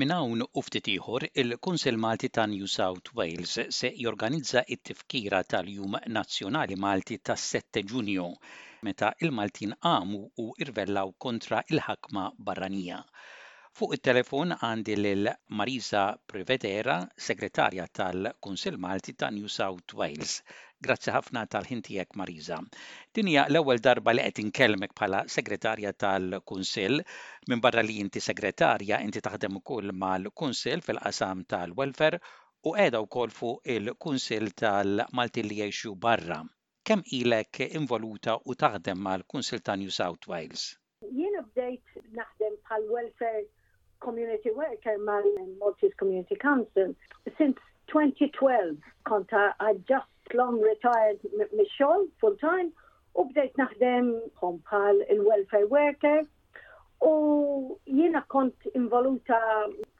Minn hawn u ftit ieħor, il-Kunsill Malti ta' New South Wales se jorganizza t-tifkira tal-Jum Nazzjonali Malti tas-Sette Ġunju, meta l-Maltin qamu u rvellaw kontra l-ħakma barranija. Fuq it-telefon għandi lil Marisa Privetera, Segretarja tal-Kunsill Malti ta' New South Wales. Grazzi ħafna tal-ħin tiegħek Marisa. Din hija l-ewwel darba li qed inkellmek bħala Segretarja tal-Kunsill. Minbarra li inti Segretarja, inti taħdem ukoll mal-Kunsill fil-qasam tal-Welfare u qiegħda wkoll fuq il-Kunsill tal-Maltin li jgħixu barra. Kemm ilek involuta u taħdem mal-Kunsill ta' New South Wales? Jiena bdejt naħdem bħal welfare community worker mal-Maltese Community Council since 2012. Kont I'd just long retired mix-xogħol full time u bdejt naħdem bħal il-welfare worker. U jiena kont involuta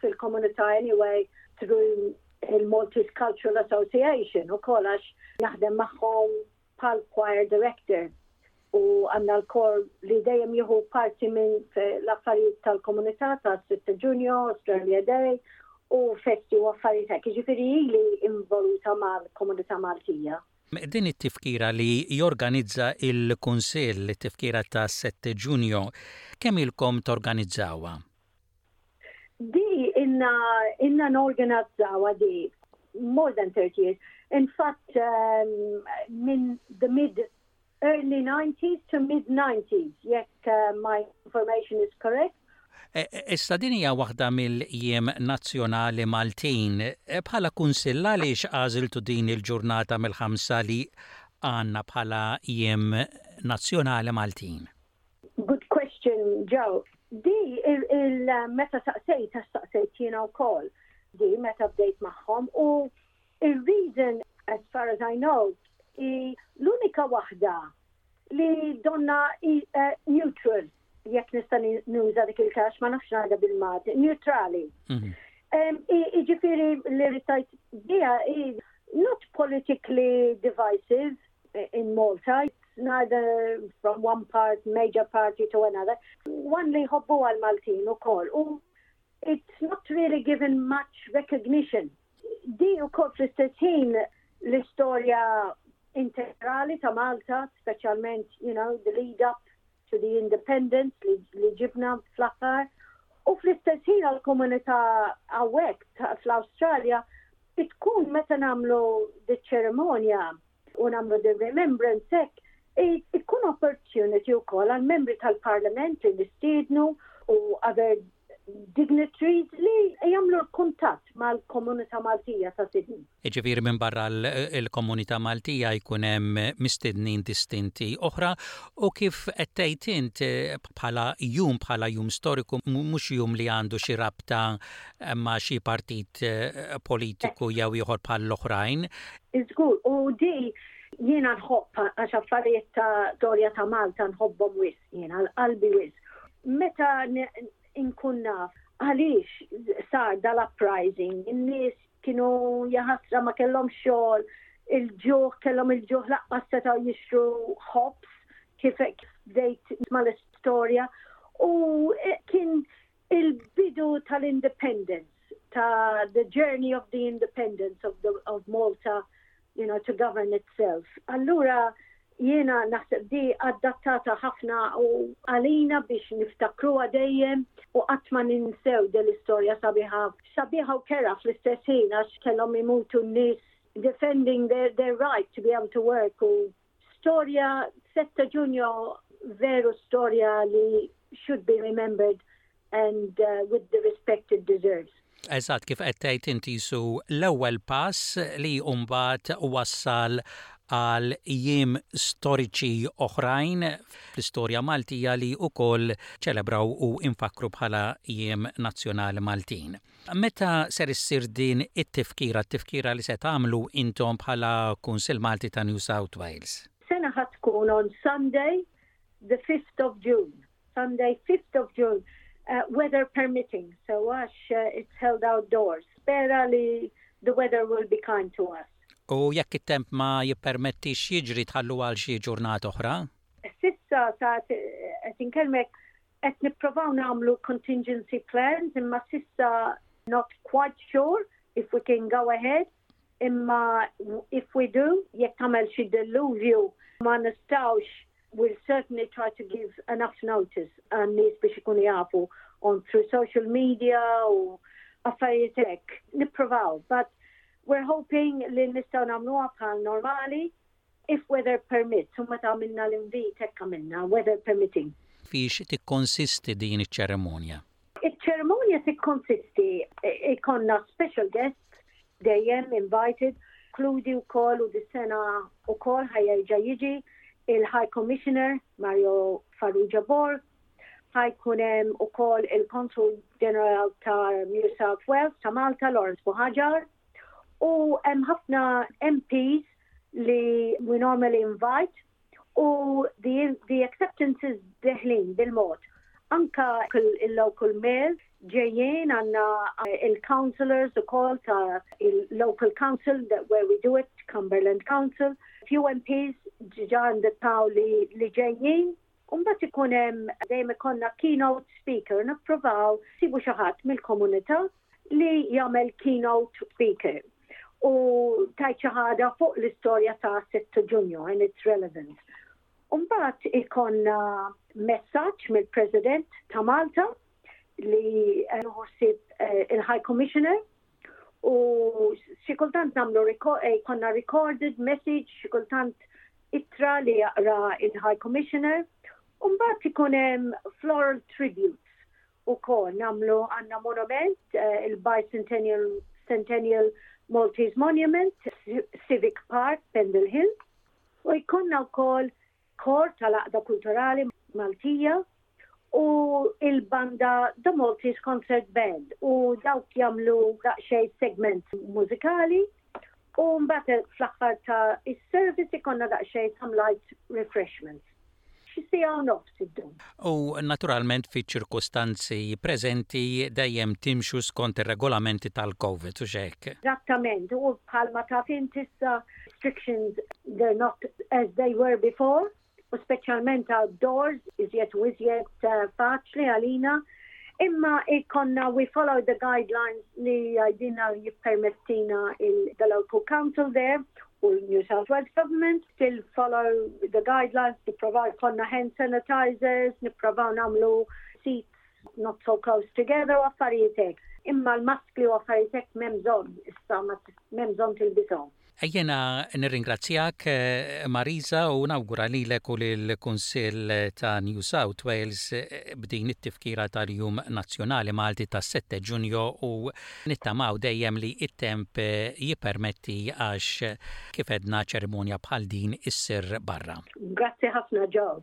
fil-komunità anyway through il-Maltese Cultural Association u kolax naħdem magħhom pal choir director u għanna l-kor li dejjem jieħu parti minn l-affarijiet tal-komunità ta' 6 ġunju, Australia Day u festi u affarijiet hekk. Ġifieri li involuta mal-komunità Maltija. Din it-tifkira li jorganizza l-Kunsill, it-tifkira tas-Sett Ġunju, kemm ilkom torganizzawha? Di ilna ilna norganazzawha di more than thirty years. In fact minn the mid Early 90s to mid 90s, jekk eh, my information is correct. E, e, issa din hija waħda mill-jiem nazzjonali Maltin. E, bħala kunsill għaliex għażiltu din il-ġurnata mill-ħamsa li għandna bħala jiem nazzjonali Maltin? Good question, Joe. Di il-meta saqsejt, għax saqsejt jiena wkoll, di meta bdejt magħhom u Ir-Reason, as far as I know, hi l-unika waħda li donnha hi neutral, jekk nista' nuża dik il għax ma nafx ngħidha bil-Malti, neutrali. Mhm. Jiġifieri li rritajt biha hi not politically divisive in Malta, neither from one part, major party to another, one li jħobbu għal-Maltin u koll. It's not really given much recognition Din ukoll fl-istess ħin l-istorja integrali ta' Malta, speċjalment, you know, the lead up to the independence li, li ġibna fl-aħħar. U fl-istess ħin għal-komunità għawek fl-Awstralja, tkun meta namlu di ċerimonja u nagħmlu din remembrance hekk, tkun opportunity wkoll għall-membri tal-Parlament li nistiednu u other dignitaries li jagħmlu l-kuntatt mal-komunità Maltija ta' Sydney. Jiġifieri minn barra l-komunità Maltija jkun hemm mistednin distinti oħra u kif qed tgħid int bħala jum bħala jum storiku mhux jum li għandu xi rabta ma' xi partit politiku jew ieħor bħall-oħrajn Żgur, u di jiena nħobbha għax affarijiet ta' storja ta' Malta nħobbhom wisq jiena, għal qalbi wisq. Meta inkun naf għaliex sar dal-uprising, in-nies kienu jaħasra ma kellhomx xogħol, il-ġuħ, kellhom il-ġuħ laqqas setgħu jixtru ħobż kif bdejt nisma' l-istorja u kien Il-bidu tal-independence, ta' the journey of the independence of the of Malta you know to govern itself. Allura jiena naħseb di adattata ħafna u għalina biex niftakruha dejjem u qatt ma ninsew din l-istorja sabiħa. Sabiħa u kerha fl-istess ħin għax kellhom imutu n-nies defending their their right to be able to work u Storja 6 ta' Ġunju veru storja li should be remembered and uh, with the respect it deserves. Eżatt kif qed tgħid inti su l-ewwel pass li mbagħad wassal għal jiem storiċi oħrajn fl-istorja Maltija li wkoll ċelebraw u infakkru bħala jiem nazzjonali Maltin. Meta ser issir din it-tifkira, t-tifkira li se tagħmlu intom bħala Kunsill Malti ta' New South Wales? Sena ħa tkun on Sunday the fifth of June, Sunday fifth of June, weather permitting, so għax it's held outdoors, spera li the weather will be kind to us. U jekk it-temp ma jippermettix x'jiġri tħalluha għal xi ġurnata oħra? S'issa sa qed inkellmek Qed nipprovaw nagħmlu contingency plans imma s'issa not quite sure if we can go ahead imma if we do jekk tagħmel xi delluvju ma nistgħux we'll certainly try to give enough notice għan-nies biex ikunu jafu on through social media u affarijiet hekk. Nipprovaw, but we're hoping li nistgħu nagħmluha bħal normali If weather permits, u meta għamilna l-invit hekk għamilna, weather permitting. Fiex tikkonsisti din iċ-ċerimonja? Iċ-ċerimonja tikkonsisti jkollna special guests dejjem invited, inkludi wkoll u dis-sena wkoll ħa jerġa' jiġi il-High Commissioner Mario Farrugia Borg, ħa jkun hemm ukoll il-Konsul Ġeneral ta' New South Wales ta' Malta Lawrence Buhagiar, U hemm ħafna MPs li we normally invite u the, the acceptances deħlin bil-mod. Anka il-local mayor ġejjien għanna eh, il-councillors u kol ta' il-local council that where we do it, Cumberland Council. Few MPs ġiġa għandetaw li ġejjien U mbagħad ikun hemm dejjem ikollna keynote speaker, nippruvaw sibu xi ħadd mill-komunità li jagħmel keynote speaker u tajt xi ħaġa fuq l-istorja ta' 6 Ġunju and its relevance. Umbat ikonna messaġġ mill-President ta' Malta li nħossib eh, il-High Commissioner U xi kultant nagħmlu eh, konna recorded message, xi kultant ittra li jaqra il-High Commissioner. u mbagħad ikun hemm floral tributes u kol namlu għanna monument eh, il-Bicentennial Centennial Maltese Monument, Civic Park, Pendle Hill, u jkonna u kol Kor tal-Għaqda Kulturali Maltija u l-banda The Maltese Concert Band u dawk jagħmlu daqsxejn segment mużikali u mbagħad fl-aħħar ta' is-service ikollna daqsxejn some light refreshments. Xi siegħa u nofs iddum. U naturalment fiċ-ċirkustanzi preżenti dejjem timxu skont ir-regolamenti tal-Covid, hux hekk? Eżattament, u bħalma taf int issa restrictions they're not as they were before, u speċjalment outdoors, iżjed u iżjed eh, faċli għalina. Imma ikkonna we follow the guidelines li għajdina jippermettina il-the local council there u New South Wales government still follow the guidelines, nipprovaw konna hand sanitizers, nipprovaw namlu seats Not so close together u affarijiet hekk. Imma l-maskli u affarijiet hekk m'hemm bżonn issa m'hemm bżonn tilbishom. Jiena nirringrazzjak Marisa u nawgura lilek u lill-Kunsill ta' New South Wales b'din it-tifkira tal-Jum Nazzjonali Malti tas-Sette Ġunju u nittamaw dejjem li t-temp jippermetti għax kif għedna ċerimonja bħal din issir barra. Grazzi ħafna Joe.